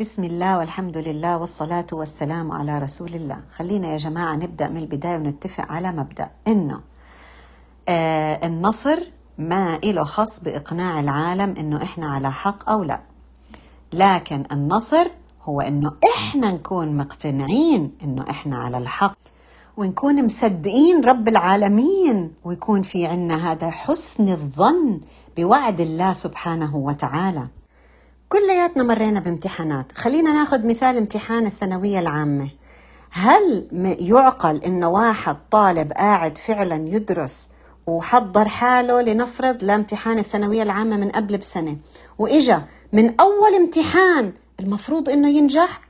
بسم الله والحمد لله والصلاة والسلام على رسول الله. خلينا يا جماعة نبدأ من البداية ونتفق على مبدأ. إنه آه النصر ما إله خص بإقناع العالم إنه إحنا على حق أو لا. لكن النصر هو إنه إحنا نكون مقتنعين إنه إحنا على الحق. ونكون مصدقين رب العالمين. ويكون في عنا هذا حسن الظن بوعد الله سبحانه وتعالى. كلياتنا مرينا بامتحانات. خلينا ناخذ مثال امتحان الثانوية العامة. هل يعقل إن واحد طالب قاعد فعلا يدرس وحضر حاله لنفرض لامتحان الثانوية العامة من قبل بسنة؟ وإجا من أول امتحان المفروض إنه ينجح؟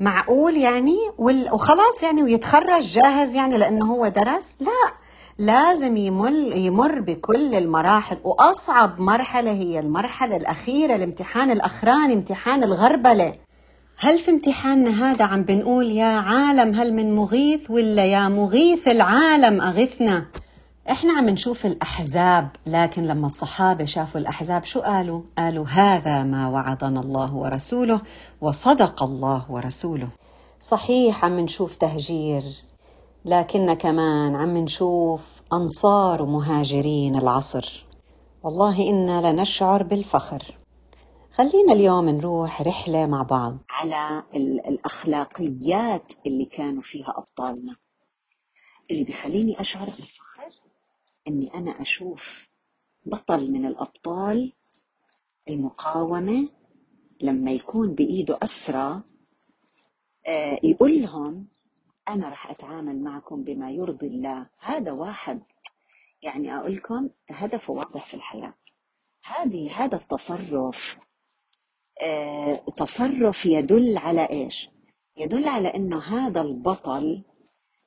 معقول يعني؟ وخلاص يعني ويتخرج جاهز يعني لأنه هو درس؟ لا. لازم يمر يمر بكل المراحل وأصعب مرحلة هي المرحلة الأخيرة الامتحان الأخراني امتحان الغربلة. هل في امتحاننا هذا عم بنقول يا عالم هل من مغيث ولا يا مغيث العالم أغثنا؟ إحنا عم نشوف الأحزاب لكن لما الصحابة شافوا الأحزاب شو قالوا؟ قالوا هذا ما وعدنا الله ورسوله وصدق الله ورسوله. صحيح عم نشوف تهجير. لكن كمان عم نشوف أنصار ومهاجرين العصر. والله إنا لنشعر بالفخر. خلينا اليوم نروح رحلة مع بعض. على ال- الأخلاقيات اللي كانوا فيها أبطالنا. اللي بيخليني أشعر بالفخر إني أنا أشوف بطل من الأبطال المقاومة لما يكون بإيده أسرى آه، يقول لهم أنا رح أتعامل معكم بما يرضي الله. هذا واحد يعني أقول لكم هدفه واضح في الحياة. هذه هذا التصرف آه، تصرف يدل على إيش؟ يدل على أنه هذا البطل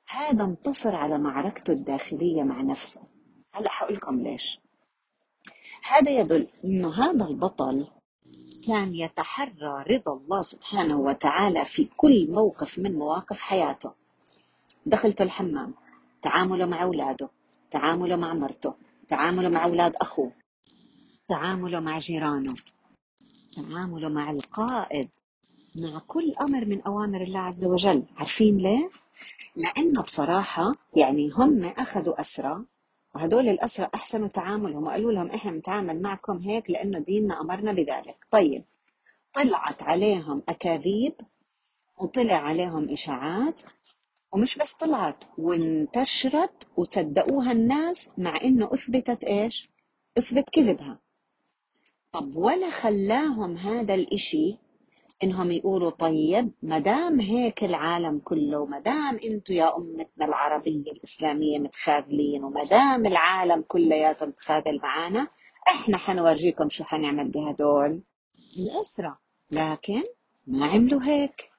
هذا انتصر على معركته الداخلية مع نفسه. هلا حقول لكم ليش. هذا يدل أنه هذا البطل كان يتحرى رضا الله سبحانه وتعالى في كل موقف من مواقف حياته. دخلته الحمام. تعامله مع أولاده. تعامله مع مرته. تعامله مع أولاد أخوه. تعامله مع جيرانه. تعامله مع القائد. مع كل أمر من أوامر الله عز وجل. عارفين ليه؟ لأنه بصراحة يعني هم أخذوا أسرى وهدول الأسرى أحسنوا تعاملهم. وقالوا لهم إحنا بنتعامل معكم هيك لأنه ديننا أمرنا بذلك. طيب طلعت عليهم أكاذيب. وطلع عليهم إشاعات. ومش بس طلعت وانتشرت وصدقوها الناس مع إنه أثبتت إيش؟ أثبت كذبها طب ولا خلاهم هذا الإشي إنهم يقولوا طيب ما دام هيك العالم كله ما دام أنتم يا أمتنا العربية الإسلامية متخاذلين وما دام العالم كلياته متخاذل معانا إحنا حنورجيكم شو حنعمل بهدول الاسرى لكن ما عملوا هيك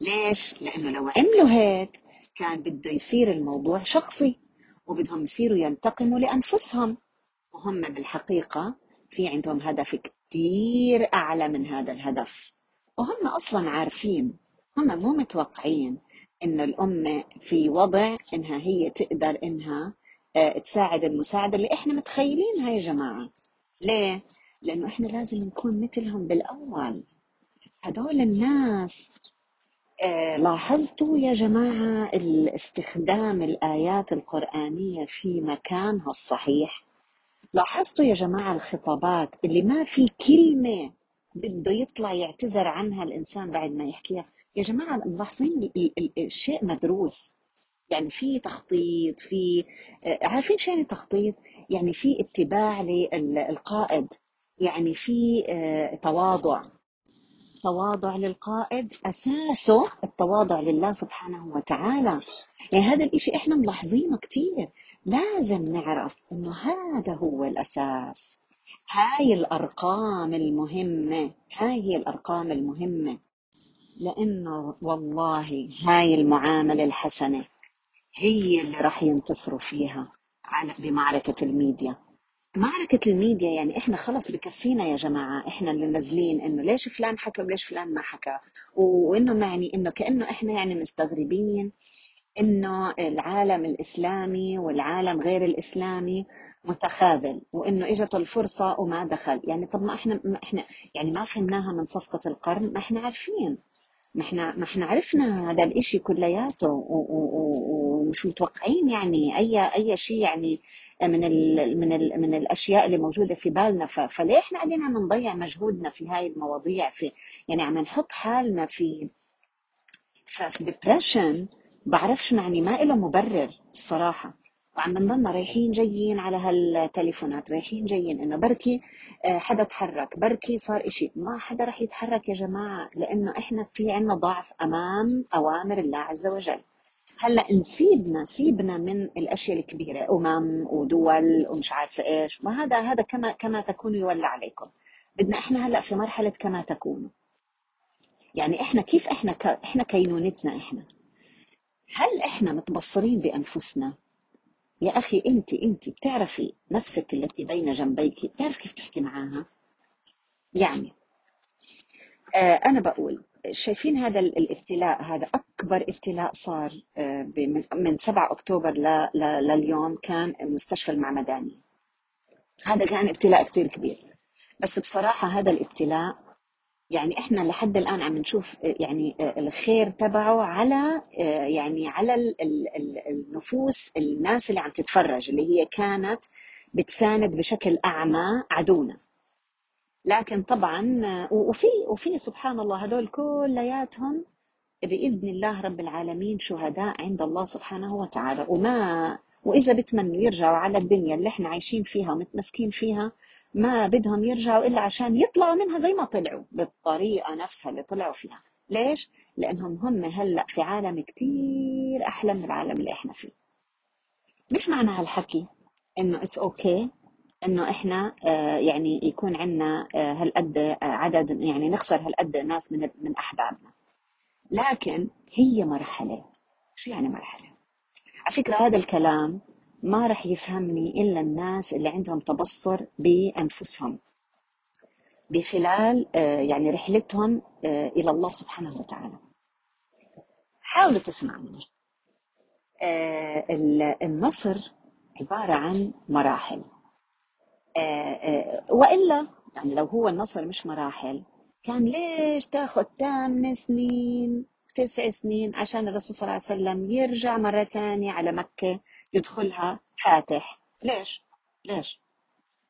ليش؟ لأنه لو عملوا هيك كان بده يصير الموضوع شخصي وبدهم يصيروا ينتقموا لأنفسهم. وهم بالحقيقة في عندهم هدف كتير أعلى من هذا الهدف. وهم أصلا عارفين هم مو متوقعين ان الأمة في وضع إنها هي تقدر إنها آه، تساعد المساعدة اللي إحنا متخيلينها يا جماعة. ليه؟ لأنه إحنا لازم نكون مثلهم بالأول. هدول الناس لاحظتوا يا جماعة الاستخدام الآيات القرآنية في مكانها الصحيح؟ لاحظتوا يا جماعة الخطابات اللي ما في كلمة بده يطلع يعتذر عنها الإنسان بعد ما يحكيها؟ يا جماعة ملاحظين ال- ال- ال- الشيء مدروس. يعني في تخطيط في آه، عارفين شو يعني تخطيط يعني في اتباع للقائد يعني في آه، تواضع. تواضع للقائد أساسه التواضع لله سبحانه وتعالى. يعني هذا الإشي إحنا ملاحظينه كتير. لازم نعرف إنه هذا هو الأساس. هاي الأرقام المهمة. هاي هي الأرقام المهمة. لأنه والله هاي المعاملة الحسنة هي اللي راح ينتصروا فيها على بمعركة الميديا. معركة الميديا يعني إحنا خلص بكفينا يا جماعة إحنا اللي نازلين إنه ليش فلان حكى وليش فلان ما حكى؟ وإنه يعني إنه كأنه إحنا يعني مستغربين إنه العالم الإسلامي والعالم غير الإسلامي متخاذل وإنه اجته الفرصة وما دخل. يعني طب ما إحنا ما إحنا يعني ما فهمناها من صفقة القرن ما إحنا عارفين. ما إحنا ما إحنا عرفنا هذا الإشي كلياته ومش متوقعين يعني اي أي شيء يعني من ال من من الأشياء اللي موجودة في بالنا. فليه إحنا قاعدين عم نضيع مجهودنا في هاي المواضيع؟ في يعني عم نحط حالنا في في ديبرشن بعرفش يعني ما له مبرر الصراحة وعم بنضلنا رايحين جايين على هالتليفونات رايحين جايين إنه بركي آه، حدا تحرك بركي صار إشي. ما حدا رح يتحرك يا جماعة لأنه إحنا في عنا ضعف أمام أوامر الله عز وجل. هلأ نسيبنا سيبنا من الأشياء الكبيرة أمم ودول ومش عارفة إيش. ما هذا هذا كما كما تكونوا يولى عليكم. بدنا إحنا هلأ في مرحلة كما تكونوا يعني إحنا كيف إحنا ك... إحنا كينونتنا إحنا؟ هل إحنا متبصرين بأنفسنا؟ يا أخي انت أنت بتعرفي نفسك التي بين جنبيك بتعرف كيف تحكي معاها؟ يعني آه أنا بقول شايفين هذا ال- الابتلاء هذا أكبر ابتلاء صار آه من من 7 أكتوبر. لليوم كان مستشفى المعمداني هذا كان ابتلاء كثير كبير بس بصراحة هذا الابتلاء يعني إحنا لحد الآن عم نشوف يعني الخير تبعه على يعني على ال- ال- ال- النفوس الناس اللي عم تتفرج اللي هي كانت بتساند بشكل أعمى عدونا لكن طبعا وفي وفي سبحان الله هدول كلياتهم بإذن الله رب العالمين شهداء عند الله سبحانه وتعالى. وما وإذا بتمنوا يرجعوا على الدنيا اللي إحنا عايشين فيها ومتمسكين فيها ما بدهم يرجعوا إلا عشان يطلعوا منها زي ما طلعوا بالطريقة نفسها اللي طلعوا فيها. ليش؟ لأنهم هم هلأ في عالم كتير أحلى من العالم اللي إحنا فيه. مش معنى هالحكي إنه it's okay إنه إحنا آه يعني يكون عندنا آه هالقد آه عدد يعني نخسر هالقد ناس من من أحبابنا. لكن هي مرحلة. شو يعني مرحلة؟ على فكرة هذا الكلام ما رح يفهمني إلا الناس اللي عندهم تبصر بأنفسهم. بخلال يعني رحلتهم إلى الله سبحانه وتعالى. حاولوا تسمعوني. ال- النصر عبارة عن مراحل. آه، آه، وإلا يعني لو هو النصر مش مراحل كان ليش تاخذ ثمان سنين تسع سنين عشان الرسول صلى الله عليه وسلم يرجع مرة تانية على مكة يدخلها فاتح؟ ليش؟ ليش؟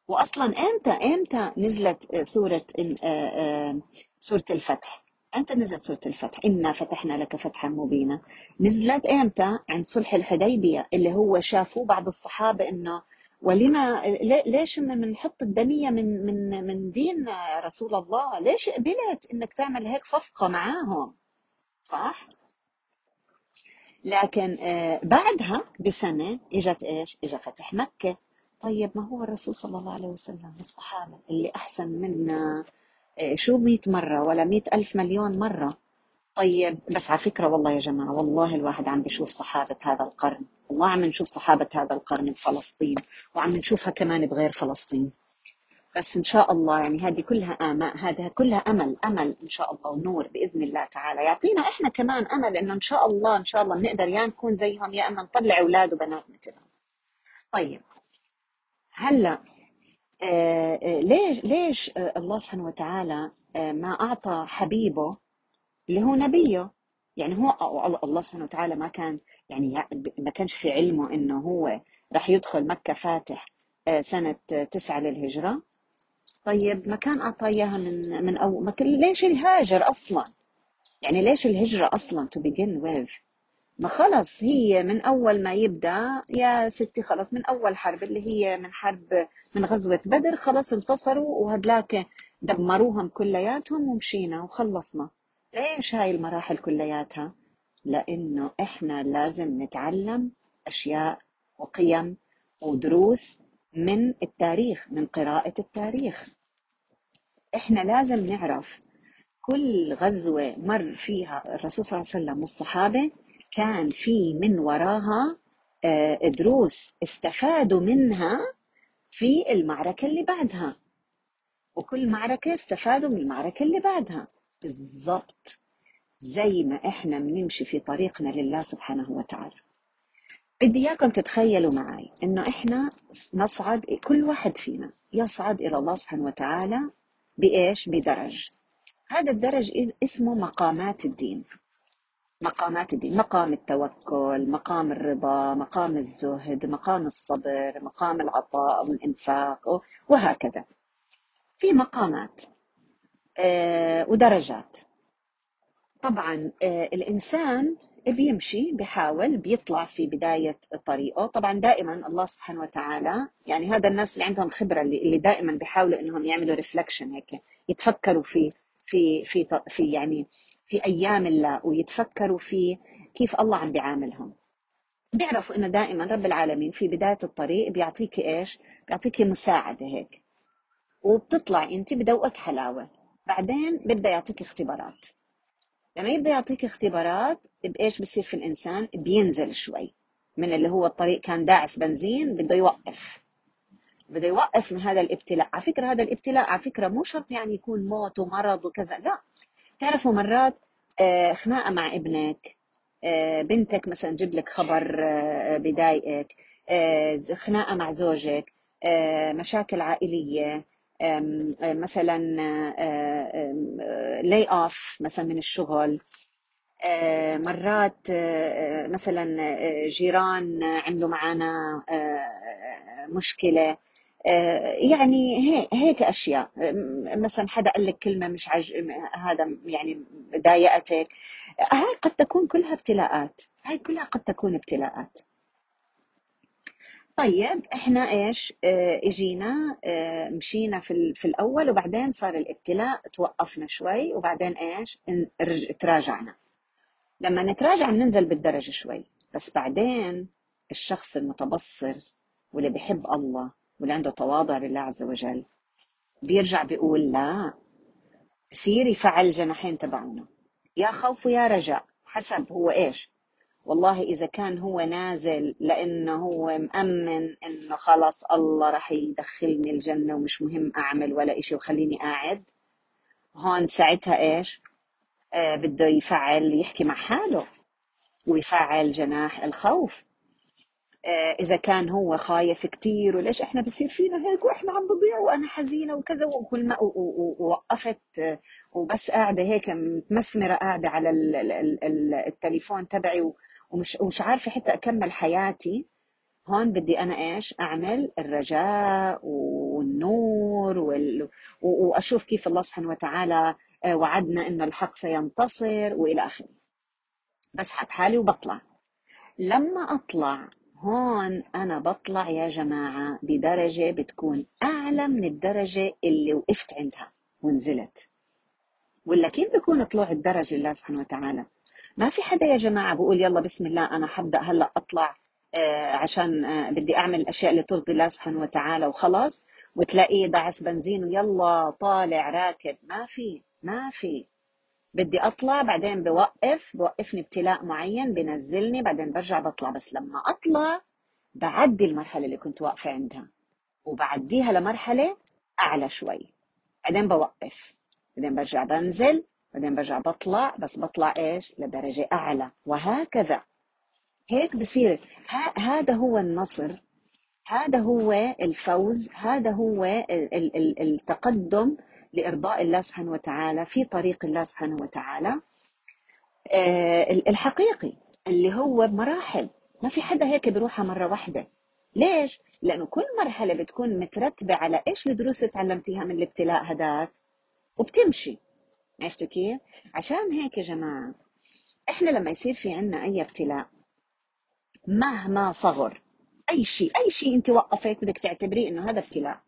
واصلا إمتى إمتى نزلت سورة آه، سورة الفتح؟ إمتى نزلت سورة الفتح؟ إنا فتحنا لك فتحا مبينا. نزلت إمتى؟ عند صلح الحديبية اللي هو شافوه بعض الصحابة إنه ولما لي- ليش بنحط الدنيا من من من دين رسول الله؟ ليش قبلت إنك تعمل هيك صفقة معاهم؟ صح؟ لكن آه، بعدها بسنة إجت إيش؟ إجا فتح مكة. طيب ما هو الرسول صلى الله عليه وسلم والصحابة اللي أحسن منا آه، شو مئة مرة ولا مئة ألف مليون مرة؟ طيب بس على فكرة والله يا جماعة والله الواحد عم بيشوف صحابة هذا القرن والله عم نشوف صحابة هذا القرن بفلسطين وعم نشوفها كمان بغير فلسطين. بس إن شاء الله يعني هذه كلها آماء هذا كلها أمل أمل إن شاء الله ونور بإذن الله تعالى. يعطينا إحنا كمان أمل إنه إن شاء الله إن شاء الله بنقدر يا نكون زيهم يا إما نطلع أولاد وبنات مثلهم. طيب هلأ آه آه ليش ليش آه الله سبحانه وتعالى آه ما أعطى حبيبه اللي هو نبيه. يعني هو الله سبحانه وتعالى ما كان يعني ما كانش في علمه إنه هو راح يدخل مكة فاتح آه سنة تسعة للهجرة. طيب ما كان أعطى إياها من من أول ما كان ليش الهاجر أصلا؟ يعني ليش الهجرة أصلا to begin with ما خلص هي من أول ما يبدأ يا ستي خلص من أول حرب اللي هي من حرب من غزوة بدر خلص انتصروا وهدلاك دمروهم كلياتهم ومشينا وخلصنا. ليش هاي المراحل كلياتها؟ لأنه إحنا لازم نتعلم أشياء وقيم ودروس من التاريخ من قراءة التاريخ. إحنا لازم نعرف كل غزوة مر فيها الرسول صلى الله عليه وسلم والصحابة كان في من وراها آه، دروس استفادوا منها في المعركة اللي بعدها. وكل معركة استفادوا من المعركة اللي بعدها. بالضبط زي ما إحنا بنمشي في طريقنا لله سبحانه وتعالى. بدي إياكم تتخيلوا معي إنه إحنا نصعد كل واحد فينا يصعد إلى الله سبحانه وتعالى بإيش؟ بدرج. هذا الدرج اسمه مقامات الدين. مقامات الدين مقام التوكل مقام الرضا مقام الزهد مقام الصبر مقام العطاء والإنفاق وهكذا. في مقامات. ودرجات. طبعا آه، الإنسان بيمشي بيحاول بيطلع في بداية طريقه. طبعا دائما الله سبحانه وتعالى يعني هذا الناس اللي عندهم خبرة اللي دائما بيحاولوا إنهم يعملوا ريفلكشن هيك يتفكروا في في في في يعني في أيام الله ويتفكروا في كيف الله عم بيعاملهم. بيعرفوا إنه دائما رب العالمين في بداية الطريق بيعطيك إيش؟ بيعطيك مساعدة هيك. وبتطلع أنت بدوقك حلاوة. بعدين بيبدا يعطيك اختبارات. لما يبدأ يعطيك اختبارات بإيش بصير في الإنسان؟ بينزل شوي. من اللي هو الطريق كان داعس بنزين بده يوقف. بده يوقف من هذا الابتلاء. على فكرة هذا الابتلاء على فكرة مو شرط يعني يكون موت ومرض وكذا لا. تعرفوا مرات آه، خناقة مع ابنك آه، بنتك مثلا تجيب لك خبر آه، بضايقك خناقة مع زوجك مشاكل عائلية مثلا لي اوف مثلا من الشغل. مرات مثلا جيران عملوا معنا مشكلة. آه، يعني هيك أشياء. مثلا حدا قال لك كلمة مش عج... هذا يعني ضايقتك. هاي قد تكون كلها ابتلاءات. هاي كلها قد تكون ابتلاءات. طيب إحنا إيش؟ آه إجينا آه مشينا في, في الأول وبعدين صار الابتلاء توقفنا شوي وبعدين إيش؟ تراجعنا. لما نتراجع بننزل بالدرجة شوي. بس بعدين الشخص المتبصر واللي بحب الله واللي عنده تواضع لله عز وجل بيرجع بيقول لا بصير يفعل الجناحين تبعونه يا خوف ويا رجاء. حسب هو إيش؟ والله إذا كان هو نازل لأنه هو مأمن إنه خلص الله راح يدخلني الجنة ومش مهم أعمل ولا إشي وخليني قاعد. هون ساعتها إيش؟ آه بده يفعل يحكي مع حاله ويفعل جناح الخوف. آه، إذا كان هو خايف كثير وليش إحنا بصير فينا هيك وإحنا عم بضيع وأنا حزينة وكذا وكل ما ووقفت آه، وبس قاعدة هيك متمسمرة قاعدة على التليفون تبعي ومش ومش عارفة حتى أكمل حياتي. هون بدي أنا إيش؟ أعمل الرجاء والنور وال... وأشوف كيف الله سبحانه وتعالى آه، وعدنا إنه الحق سينتصر وإلى آخره. بسحب حالي وبطلع. لما أطلع هون أنا بطلع يا جماعة بدرجة بتكون أعلى من الدرجة اللي وقفت عندها ونزلت. ولا كيف بيكون طلوع الدرجة لله سبحانه وتعالى؟ ما في حدا يا جماعة بقول يلا بسم الله أنا حبدأ هلأ أطلع آه عشان آه بدي أعمل الأشياء اللي ترضي الله سبحانه وتعالى وخلص وتلاقيه دعس بنزين ويلا طالع راكد ما في ما في. بدي أطلع بعدين بوقف بوقفني ابتلاء معين بنزلني بعدين برجع بطلع. بس لما أطلع بعدي المرحلة اللي كنت واقفة عندها وبعديها لمرحلة أعلى شوي. بعدين بوقف بعدين برجع بنزل بعدين برجع بطلع بس بطلع إيش؟ لدرجة أعلى. وهكذا. هيك بصير. هذا هو النصر. هذا هو الفوز. هذا هو التقدم لإرضاء الله سبحانه وتعالى في طريق الله سبحانه وتعالى. آه، الحقيقي اللي هو بمراحل ما في حدا هيك بيروحها مرة واحدة. ليش؟ لأنه كل مرحلة بتكون مترتبة على إيش الدروس اللي تعلمتيها من الابتلاء هداك. وبتمشي. عرفتوا كيف؟ عشان هيك يا جماعة إحنا لما يصير في عنا أي ابتلاء مهما صغر أي شيء أي شيء أنت وقفك بدك تعتبريه إنه هذا ابتلاء.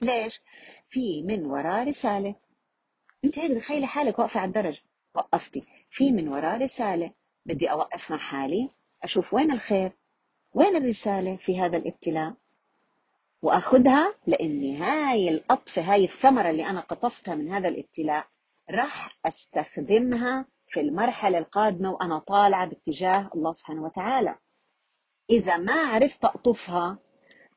ليش؟ في من وراه رسالة. أنت هيك تخيلي حالك واقفة على الدرج وقفتي. في من وراه رسالة. بدي أوقف مع حالي. أشوف وين الخير وين الرسالة في هذا الابتلاء. وأخذها لأني هاي القطفة هاي الثمرة اللي أنا قطفتها من هذا الابتلاء راح أستخدمها في المرحلة القادمة وأنا طالعة باتجاه الله سبحانه وتعالى. إذا ما عرفت أقطفها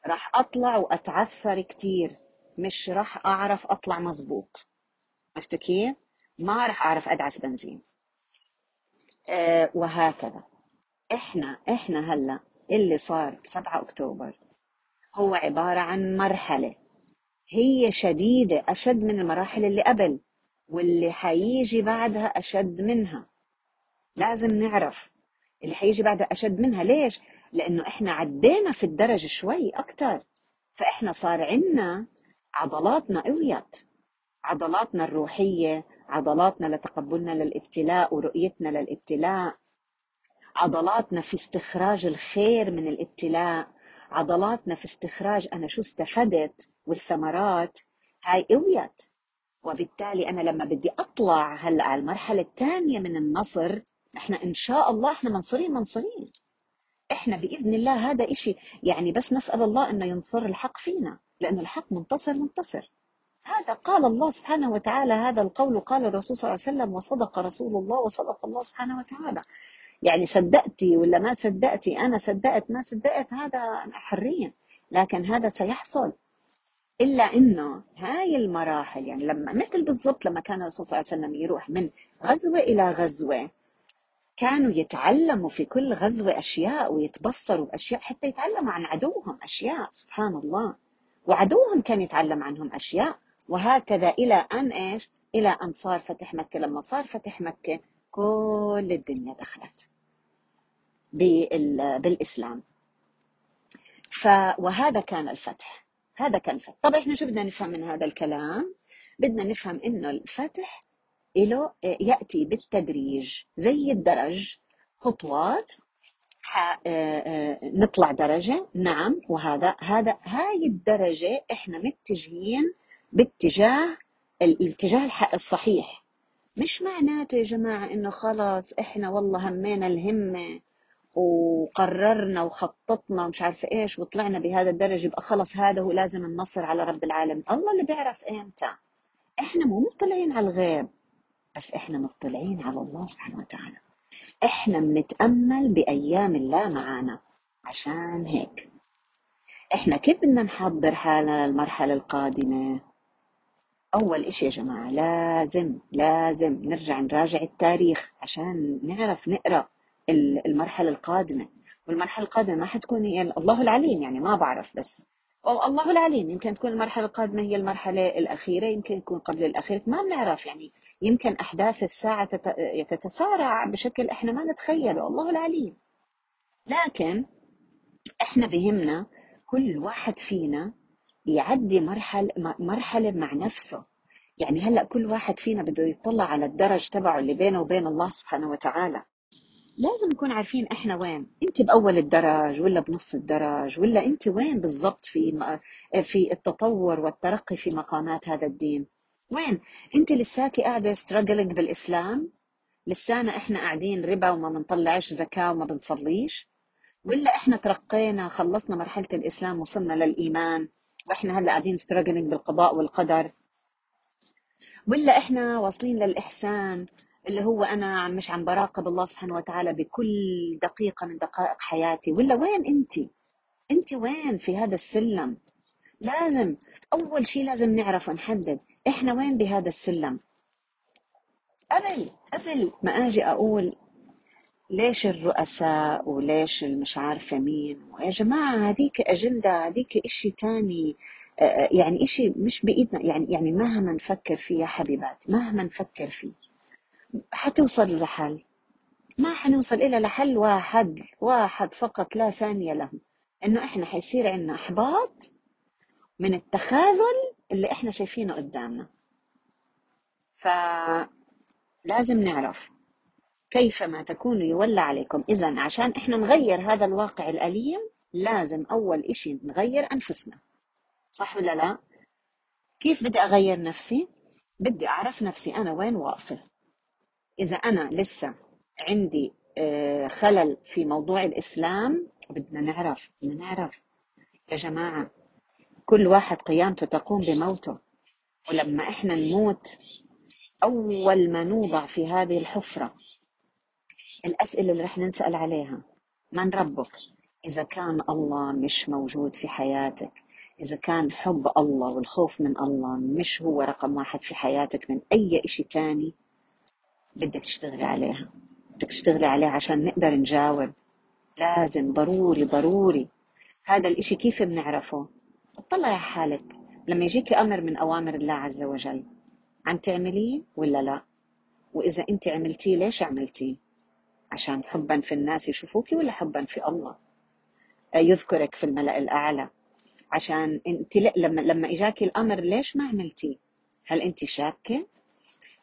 راح أطلع وأتعثر كتير. مش راح أعرف أطلع مزبوط عرفت كيف؟ ما راح أعرف أدعس بنزين. أه وهكذا. إحنا إحنا هلأ اللي صار ب 7 أكتوبر هو عبارة عن مرحلة. هي شديدة أشد من المراحل اللي قبل. واللي حيجي بعدها أشد منها. لازم نعرف اللي حيجي بعدها أشد منها. ليش؟ لأنه إحنا عدينا في الدرج شوي أكتر. فإحنا صار عنا عضلاتنا قويت عضلاتنا الروحية عضلاتنا لتقبلنا للابتلاء ورؤيتنا للابتلاء. عضلاتنا في استخراج الخير من الابتلاء. عضلاتنا في استخراج أنا شو استفدت والثمرات. هاي قويت وبالتالي أنا لما بدي أطلع هلأ على المرحلة الثانية من النصر إحنا إن شاء الله إحنا منصورين منصورين. إحنا بإذن الله هذا إشي يعني بس نسأل الله أنه ينصر الحق فينا لأن الحق منتصر منتصر. هذا قال الله سبحانه وتعالى هذا القول قال الرسول صلى الله عليه وسلم وصدق رسول الله وصدق الله سبحانه وتعالى. يعني صدقتي ولا ما صدقتي أنا صدقت ما صدقت هذا حرية. لكن هذا سيحصل. إلا إنه هاي المراحل يعني لما مثل بالضبط لما كان الرسول صلى الله عليه وسلم يروح من غزوة إلى غزوة كانوا يتعلموا في كل غزوة أشياء ويتبصروا بأشياء حتى يتعلموا عن عدوهم أشياء سبحان الله. وعدوهم كان يتعلم عنهم أشياء. وهكذا إلى أن إيش؟ إلى أن صار فتح مكة. لما صار فتح مكة كل الدنيا دخلت بالإسلام. ف وهذا كان الفتح. هذا كان الفتح. طب إحنا شو بدنا نفهم من هذا الكلام؟ بدنا نفهم إنه الفتح له يأتي بالتدريج. زي الدرج. خطوات. نطلع درجة. نعم. وهذا هذا هاي الدرجة إحنا متجهين باتجاه الاتجاه الصحيح. مش معناته يا جماعة إنه خلاص إحنا والله همينا الهمة. وقررنا وخططنا ومش عارفة إيش وطلعنا بهذا الدرجة يبقى خلص هذا هو لازم النصر على رب العالمين. الله اللي بيعرف إمتى. إحنا مو مطلعين على الغيب بس إحنا مطلعين على الله سبحانه وتعالى. إحنا بنتأمل بأيام الله معانا. عشان هيك. إحنا كيف بدنا نحضر حالنا للمرحلة القادمة؟ أول إشي يا جماعة لازم لازم نرجع نراجع التاريخ عشان نعرف نقرأ. المرحلة القادمة. والمرحلة القادمة ما حتكون هي الله العليم يعني ما بعرف بس. الله العليم. يمكن تكون المرحلة القادمة هي المرحلة الأخيرة يمكن تكون قبل الأخيرة ما بنعرف يعني. يمكن أحداث الساعة تتسارع بشكل إحنا ما نتخيله. الله العليم. لكن إحنا بهمنا كل واحد فينا يعدي مرحلة مرحلة مع نفسه. يعني هلأ كل واحد فينا بده يطلع على الدرج تبعه اللي بينه وبين الله سبحانه وتعالى. لازم نكون عارفين إحنا وين. أنت بأول الدرج ولا بنص الدرج ولا أنت وين بالضبط في في التطور والترقي في مقامات هذا الدين؟ وين؟ أنت لساكي قاعدة ستراجلينج بالإسلام؟ لسانا إحنا قاعدين ربا وما بنطلعش زكاة وما بنصليش؟ ولا إحنا ترقينا خلصنا مرحلة الإسلام وصلنا للإيمان وإحنا هلأ قاعدين ستراجلينج بالقضاء والقدر؟ ولا إحنا واصلين للإحسان اللي هو أنا مش عم براقب الله سبحانه وتعالى بكل دقيقة من دقائق حياتي ولا وين أنت؟ أنت وين في هذا السلم؟ لازم أول شيء لازم نعرف ونحدد إحنا وين بهذا السلم؟ قبل قبل ما أجي أقول ليش الرؤساء وليش المش عارفة مين؟ يا جماعة هذيك أجندة هذيك إشي تاني يعني إشي مش بإيدنا يعني يعني مهما نفكر فيه يا حبيبات مهما نفكر فيه. حتوصل لحل. ما حنوصل إلا لحل واحد واحد فقط لا ثانية له إنه إحنا حيصير عندنا إحباط من التخاذل اللي إحنا شايفينه قدامنا. فلازم نعرف كيفما تكونوا يولى عليكم. إذا عشان إحنا نغير هذا الواقع الأليم لازم أول إشي نغير أنفسنا. صح ولا لا؟ كيف بدي أغير نفسي؟ بدي أعرف نفسي أنا وين واقفة. إذا أنا لسه عندي آه، خلل في موضوع الإسلام بدنا نعرف بدنا نعرف. يا جماعة كل واحد قيامته تقوم بموته. ولما إحنا نموت أول ما نوضع في هذه الحفرة الأسئلة اللي رح نسأل عليها من ربك؟ إذا كان الله مش موجود في حياتك إذا كان حب الله والخوف من الله مش هو رقم واحد في حياتك من أي إشي تاني بدك تشتغلي عليها. بدك تشتغلي عليها عشان نقدر نجاوب. لازم ضروري ضروري. هذا الإشي كيف بنعرفه؟ اطلع يا حالك. لما يجيك أمر من أوامر الله عز وجل عم تعمليه ولا لا؟ وإذا أنت عملتيه ليش عملتيه؟ عشان حبا في الناس يشوفوك ولا حبا في الله؟ يذكرك في الملأ الأعلى. عشان أنت لما لما اجاك الأمر ليش ما عملتي هل أنت شاكة؟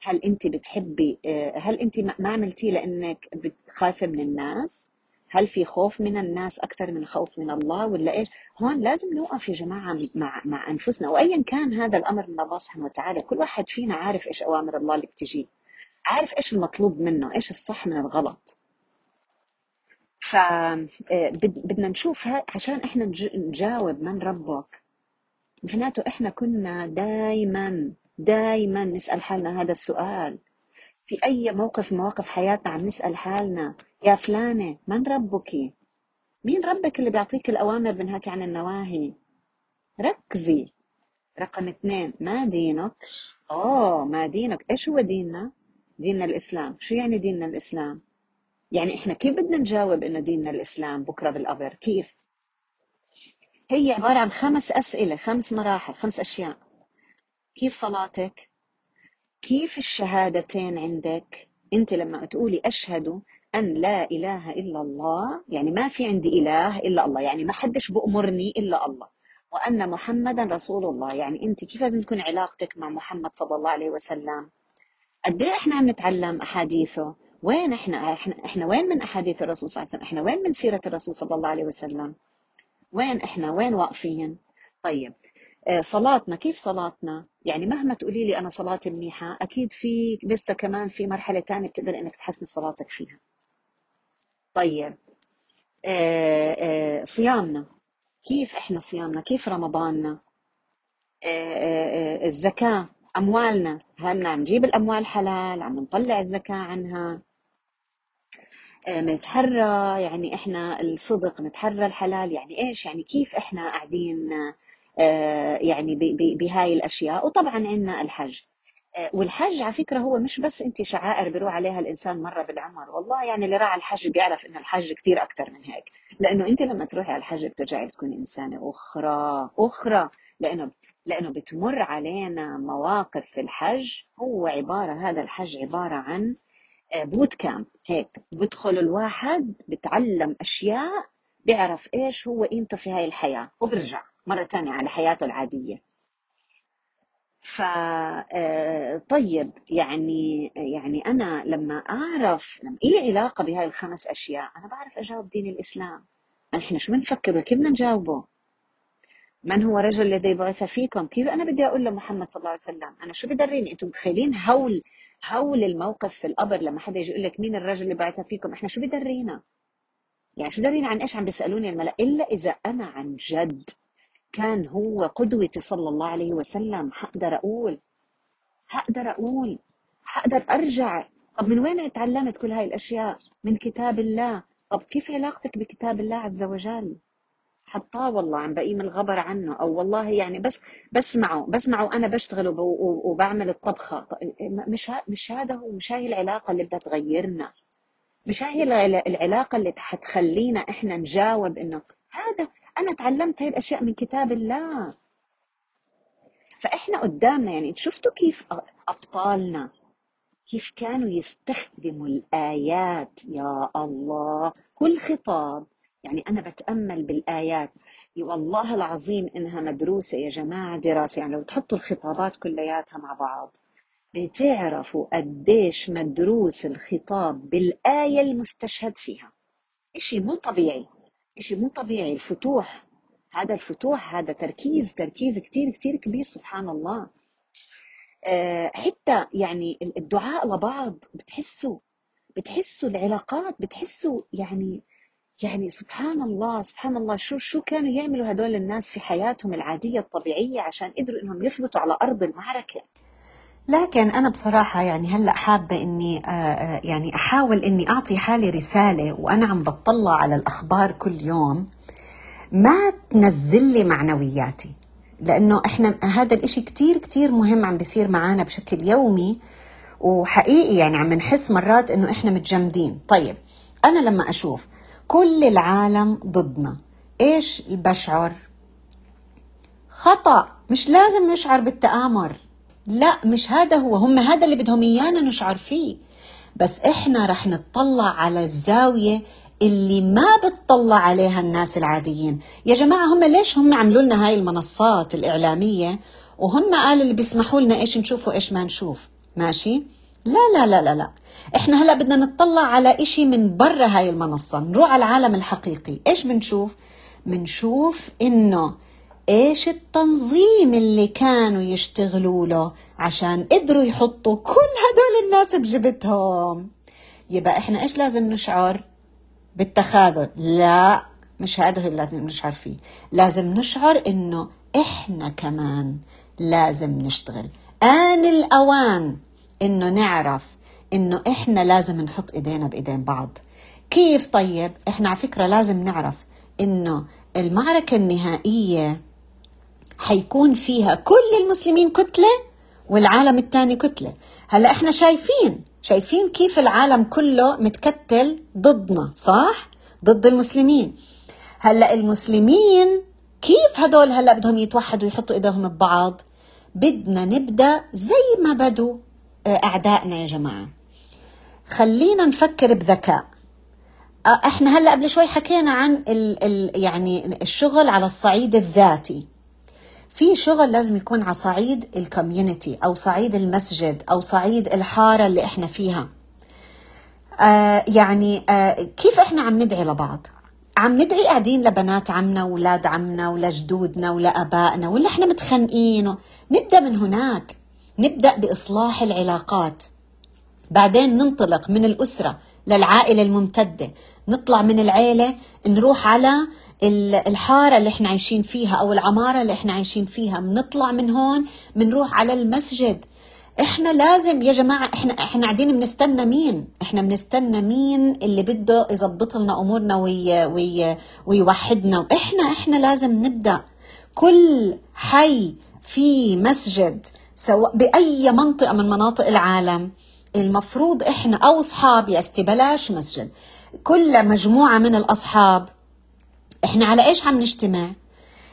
هل أنت بتحبي هل أنت ما عملتيه لأنك خايفه من الناس؟ هل في خوف من الناس أكثر من خوف من الله ولا إيش؟ هون لازم نوقف يا جماعة مع مع أنفسنا وايا كان هذا الأمر من الله سبحانه وتعالى. كل واحد فينا عارف إيش أوامر الله اللي بتجي عارف إيش المطلوب منه إيش الصح من الغلط. فبدنا نشوف عشان إحنا نجاوب من ربك. معناته إحنا كنا دائما دائما نسأل حالنا هذا السؤال. في أي موقف مواقف حياتنا عم نسأل حالنا؟ يا فلانة من ربك؟ مين ربك اللي بيعطيك الأوامر بنهاك عن النواهي؟ ركزي. رقم اثنين ما دينك؟ آه ما دينك. إيش هو ديننا؟ ديننا الإسلام. شو يعني ديننا الإسلام؟ يعني إحنا كيف بدنا نجاوب إنه ديننا الإسلام بكرة بالقبر كيف؟ هي عبارة عن خمس أسئلة خمس مراحل خمس أشياء. كيف صلاتك؟ كيف الشهادتين عندك؟ أنت لما تقولي أشهد أن لا إله إلا الله يعني ما في عندي إله إلا الله يعني ما حدش بأمرني إلا الله. وأن محمدا رسول الله يعني أنت كيف لازم تكون علاقتك مع محمد صلى الله عليه وسلم؟ قد إيه إحنا عم نتعلم أحاديثه؟ وين إحنا إحنا إحنا وين من أحاديث الرسول صلى الله عليه وسلم؟ إحنا وين من سيرة الرسول صلى الله عليه وسلم؟ وين إحنا؟ وين واقفين؟ طيب صلاتنا كيف صلاتنا؟ يعني مهما تقولي لي أنا صلاتي منيحة أكيد في لسه كمان في مرحلة ثانية بتقدر إنك تحسني صلاتك فيها. طيب آه، آه، صيامنا. كيف إحنا صيامنا؟ كيف رمضاننا؟ الزكاة أموالنا. هل عم نجيب الأموال حلال؟ عم نطلع الزكاة عنها؟ نتحرى؟ يعني إحنا الصدق نتحرى الحلال؟ يعني إيش؟ يعني كيف إحنا قاعدين آه، يعني بهاي الأشياء. وطبعا عندنا الحج. آه، والحج على فكرة هو مش بس أنت شعائر بيروح عليها الإنسان مرة بالعمر. والله يعني اللي راعى الحج بيعرف إنه الحج كثير أكثر من هيك. لأنه أنت لما تروحي على الحج بترجعي تكون إنسانة أخرى أخرى. لأنه لأنه بتمر علينا مواقف في الحج. هو عبارة هذا الحج عبارة عن بوت كامب هيك بدخل الواحد بتعلم أشياء بيعرف إيش هو قيمته في هاي الحياة. وبرجع. مرة ثانية على حياته العادية. ف آه، طيب يعني يعني أنا لما أعرف لما إلي علاقة بهاي الخمس أشياء؟ أنا بعرف أجاوب دين الإسلام. نحن شو بنفكر؟ وكيف بدنا نجاوبه؟ من هو رجل الذي بعث فيكم؟ كيف أنا بدي أقول لمحمد صلى الله عليه وسلم؟ أنا شو بدريني؟ أنتم متخيلين هول هول الموقف في القبر لما حدا يجي يقول لك مين الرجل اللي بعث فيكم؟ إحنا شو بدرينا؟ يعني شو درينا عن إيش عم بيسألوني الملأ؟ إلا إذا أنا عن جد كان هو قدوتي صلى الله عليه وسلم. حقدر أقول حقدر أقول حقدر أرجع. طب من وين تعلمت كل هاي الأشياء؟ من كتاب الله. طب كيف علاقتك بكتاب الله عز وجل؟ حطاه والله عم بقيم الغبر عنه. أو والله يعني بس بسمعه بسمعه أنا بشتغل وبعمل الطبخة. مش مش هذا هو مش هاي العلاقة اللي بدها تغيرنا. مش هاي العلاقة اللي حتخلينا إحنا نجاوب إنه هذا أنا تعلمت هاي الأشياء من كتاب الله. فإحنا قدامنا يعني شفتوا كيف أبطالنا؟ كيف كانوا يستخدموا الآيات؟ يا الله كل خطاب. يعني أنا بتأمل بالآيات. والله العظيم إنها مدروسة يا جماعة دراسة. يعني لو تحطوا الخطابات كلياتها مع بعض بتعرفوا قديش مدروس الخطاب بالآية المستشهد فيها. إشي مو طبيعي. إشي مو طبيعي. الفتوح هذا الفتوح هذا تركيز تركيز كتير كتير كبير سبحان الله. أه حتى يعني الدعاء لبعض بتحسوا بتحسوا العلاقات بتحسوا يعني يعني سبحان الله سبحان الله. شو شو كانوا يعملوا هدول الناس في حياتهم العادية الطبيعية عشان قدروا إنهم يثبتوا على أرض المعركة؟ لكن أنا بصراحة يعني هلأ حابة إني آه، آه، يعني أحاول إني أعطي حالي رسالة وأنا عم بطلع على الأخبار كل يوم ما تنزل لي معنوياتي لأنه إحنا هذا الإشي كتير كتير مهم عم بيصير معنا بشكل يومي وحقيقي يعني عم نحس مرات إنه إحنا متجمدين. طيب أنا لما أشوف كل العالم ضدنا إيش بشعر؟ خطأ مش لازم نشعر بالتآمر. لا مش هذا هو. هم هذا اللي بدهم إيانا نشعر فيه بس إحنا رح نطلع على الزاوية اللي ما بتطلع عليها الناس العاديين. يا جماعة هم ليش هم عملوا لنا هاي المنصات الإعلامية؟ وهم قال اللي بيسمحوا لنا إيش نشوف وإيش ما نشوف. ماشي؟ لا لا لا لا لا. إحنا هلا بدنا نطلع على إشي من برا هاي المنصة. نروح على العالم الحقيقي. إيش بنشوف؟ بنشوف إنه إيش التنظيم اللي كانوا يشتغلوا له عشان قدروا يحطوا كل هدول الناس بجبتهم؟ يبقى إحنا إيش لازم نشعر بالتخاذل؟ لا مش هذا اللي لازم نشعر فيه. لازم نشعر إنه إحنا كمان لازم نشتغل. آن الأوان إنه نعرف إنه إحنا لازم نحط إيدينا بإيدين بعض. كيف طيب؟ إحنا على فكرة لازم نعرف إنه المعركة النهائية حيكون فيها كل المسلمين كتلة والعالم الثاني كتلة. هلا إحنا شايفين شايفين كيف العالم كله متكتل ضدنا صح؟ ضد المسلمين. هلا المسلمين كيف هدول هلا بدهم يتوحدوا ويحطوا إيديهم ببعض؟ بدنا نبدأ زي ما بدوا آه، أعدائنا يا جماعة. خلينا نفكر بذكاء. آه، إحنا هلا قبل شوي حكينا عن ال ال يعني الشغل على الصعيد الذاتي. في شغل لازم يكون على صعيد الكوميونتي أو صعيد المسجد أو صعيد الحارة اللي إحنا فيها. آه يعني آه كيف إحنا عم ندعي لبعض؟ عم ندعي قاعدين لبنات عمنا وولاد عمنا ولجدودنا ولآبائنا ولا إحنا متخانقين. نبدأ من هناك. نبدأ بإصلاح العلاقات. بعدين ننطلق من الأسرة للعائلة الممتدة. نطلع من العيلة نروح على الحارة اللي إحنا عايشين فيها أو العمارة اللي إحنا عايشين فيها. بنطلع من هون بنروح على المسجد. إحنا لازم يا جماعة إحنا إحنا قاعدين بنستنى مين؟ إحنا بنستنى مين اللي بده يظبط لنا أمورنا وي وي ويوحدنا؟ وإحنا إحنا لازم نبدأ. كل حي في مسجد سواء بأي منطقة من مناطق العالم المفروض إحنا أو اصحاب يا أستي بلاش مسجد. كل مجموعة من الأصحاب. إحنا على إيش عم نجتمع؟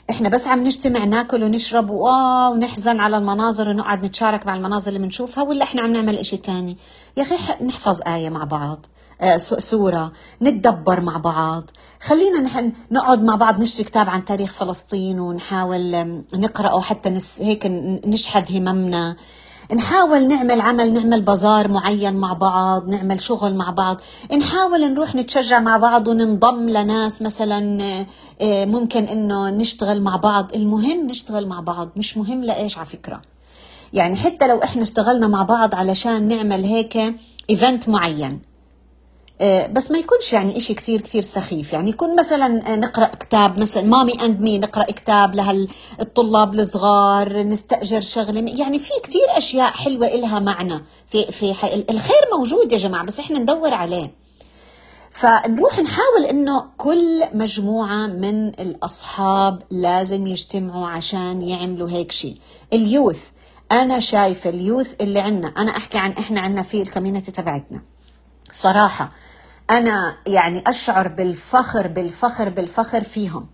إحنا بس عم نجتمع ناكل ونشرب ونحزن على المناظر ونقعد نتشارك مع المناظر اللي بنشوفها ولا إحنا عم نعمل إشي تاني؟ يا أخي نحفظ آية مع بعض. آه، سورة. نتدبر مع بعض. خلينا نحن نقعد مع بعض نشتري كتاب عن تاريخ فلسطين ونحاول نقرأه حتى نس هيك نشحذ هممنا. نحاول نعمل عمل نعمل بازار معين مع بعض نعمل شغل مع بعض. نحاول نروح نتشجع مع بعض وننضم لناس مثلا آه، ممكن إنه نشتغل مع بعض. المهم نشتغل مع بعض مش مهم لإيش على فكرة. يعني حتى لو إحنا اشتغلنا مع بعض علشان نعمل هيك event معين. بس ما يكونش يعني إشي كتير كتير سخيف. يعني يكون مثلا آه، نقرأ كتاب مثلا Mommy and Me نقرأ كتاب لهالطلاب الصغار نستأجر شغلة. يعني في كتير أشياء حلوة إلها معنى. في, في الخير موجود يا جماعة بس إحنا ندور عليه. فنروح نحاول إنه كل مجموعة من الأصحاب لازم يجتمعوا عشان يعملوا هيك شيء اليوث. أنا شايفة اليوث اللي عندنا أنا أحكي عن إحنا عندنا في الكوميونتي تبعتنا. صراحة. أنا يعني أشعر بالفخر بالفخر بالفخر فيهم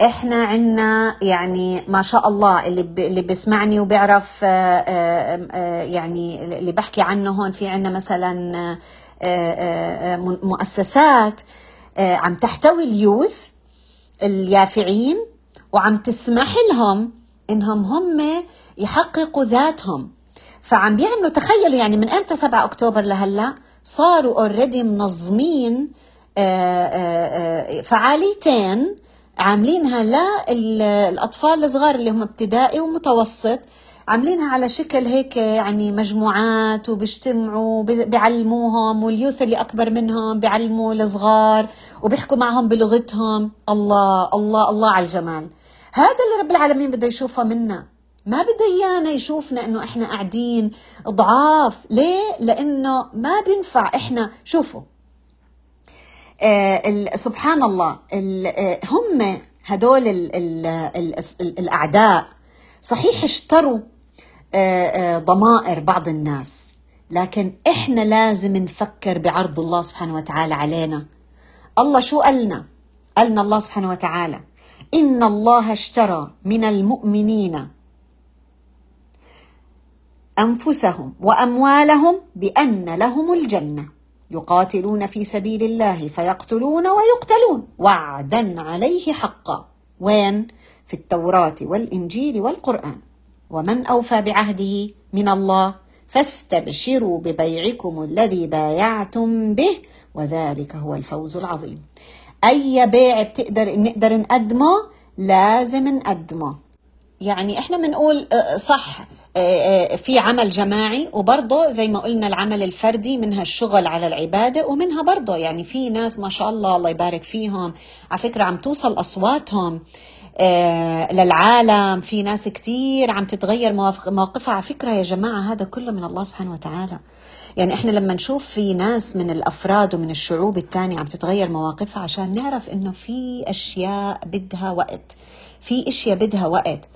إحنا عنا يعني ما شاء الله اللي. اللي بيسمعني وبيعرف آه، آه، آه، يعني اللي بحكي عنه هون في عنا مثلا مؤسسات عم تحتوي اليوث اليافعين وعم تسمح لهم إنهم هم يحققوا ذاتهم فعم بيعملوا تخيلوا يعني من أمتى 7 أكتوبر لهلأ صاروا اوريدي منظمين آه، آه، آه، فعاليتين عاملينها للاطفال الصغار اللي هم ابتدائي ومتوسط عاملينها على شكل هيك يعني مجموعات وبيجتمعوا بيعلموهم واليوث اللي أكبر منهم بيعلموا الصغار وبيحكوا معهم بلغتهم. الله الله الله على الجمال. هذا اللي رب العالمين بده يشوفه منا. ما بده ايانا يشوفنا إنه إحنا قاعدين ضعاف. ليه؟ لإنه ما بينفع إحنا شوفوا. آه سبحان الله آه هم هدول ال ال ال ال الأعداء. صحيح اشتروا آه آه ضمائر بعض الناس لكن إحنا لازم نفكر بعرض الله سبحانه وتعالى علينا. الله شو قالنا قالنا الله سبحانه وتعالى إن الله اشترى من المؤمنين أنفسهم وأموالهم بأن لهم الجنة. يقاتلون في سبيل الله فيقتلون ويقتلون. وعدا عليه حقا. وين؟ في التوراة والإنجيل والقرآن. ومن أوفى بعهده من الله فاستبشروا ببيعكم الذي بايعتم به وذلك هو الفوز العظيم. أي بيع بتقدر نقدر نقدمه لازم نقدمه يعني إحنا بنقول صح. في عمل جماعي وبرضه زي ما قلنا العمل الفردي منها الشغل على العبادة ومنها برضه يعني في ناس ما شاء الله الله يبارك فيهم على فكرة عم توصل أصواتهم للعالم. في ناس كتير عم تتغير مواقفها. على فكرة يا جماعة هذا كله من الله سبحانه وتعالى. يعني إحنا لما نشوف في ناس من الأفراد ومن الشعوب الثانية عم تتغير مواقفها عشان نعرف إنه في أشياء بدها وقت في أشياء بدها وقت.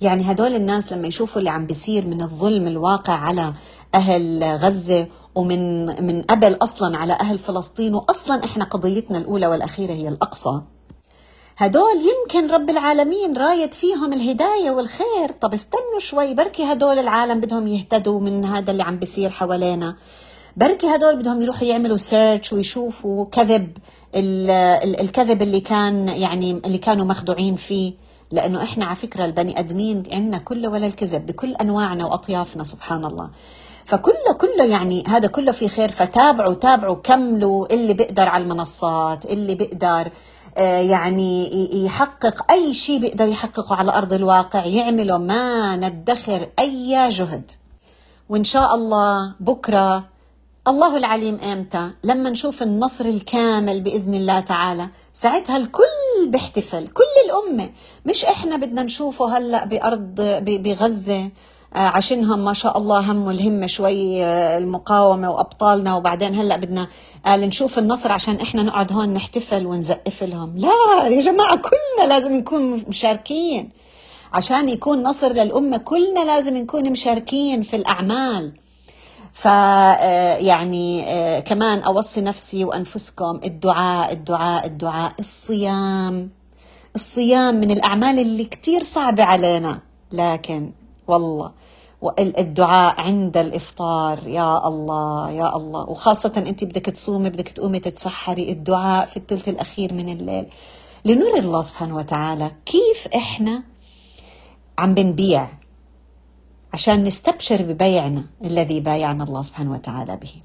يعني هدول الناس لما يشوفوا اللي عم بيصير من الظلم الواقع على أهل غزة ومن من قبل أصلا على أهل فلسطين وأصلا إحنا قضيتنا الأولى والأخيرة هي الأقصى. هدول يمكن رب العالمين رايد فيهم الهداية والخير. طب استنوا شوي بركي هدول العالم بدهم يهتدوا من هذا اللي عم بيصير حوالينا. بركي هدول بدهم يروحوا يعملوا سيرش ويشوفوا كذب الكذب اللي كان يعني اللي كانوا مخدوعين فيه. لأنه إحنا على فكرة البني أدمين عندنا كله ولا الكذب بكل أنواعنا وأطيافنا سبحان الله. فكله كله يعني هذا كله في خير فتابعوا تابعوا كملوا اللي بيقدر على المنصات اللي بيقدر يعني يحقق أي شيء بيقدر يحققه على أرض الواقع يعمله ما ندخر أي جهد. وإن شاء الله بكرة الله العليم إمتى لما نشوف النصر الكامل بإذن الله تعالى ساعتها الكل بيحتفل كل الأمة. مش إحنا بدنا نشوفه هلأ بأرض بغزة عشانهم ما شاء الله هم الهمة شوي المقاومة وأبطالنا وبعدين هلأ بدنا قال نشوف النصر عشان إحنا نقعد هون نحتفل ونزقف لهم. لا يا جماعة كلنا لازم نكون مشاركين. عشان يكون نصر للأمة كلنا لازم نكون مشاركين في الأعمال. ف يعني كمان أوصي نفسي وأنفسكم الدعاء الدعاء الدعاء الصيام. الصيام من الأعمال اللي كتير صعبة علينا لكن والله الدعاء عند الإفطار يا الله يا الله. وخاصة انت بدك تصومي بدك تقومي تتسحري الدعاء في الثلث الأخير من الليل. لنري الله سبحانه وتعالى كيف إحنا عم بنبيع عشان نستبشر ببيعنا الذي بايعنا الله سبحانه وتعالى به.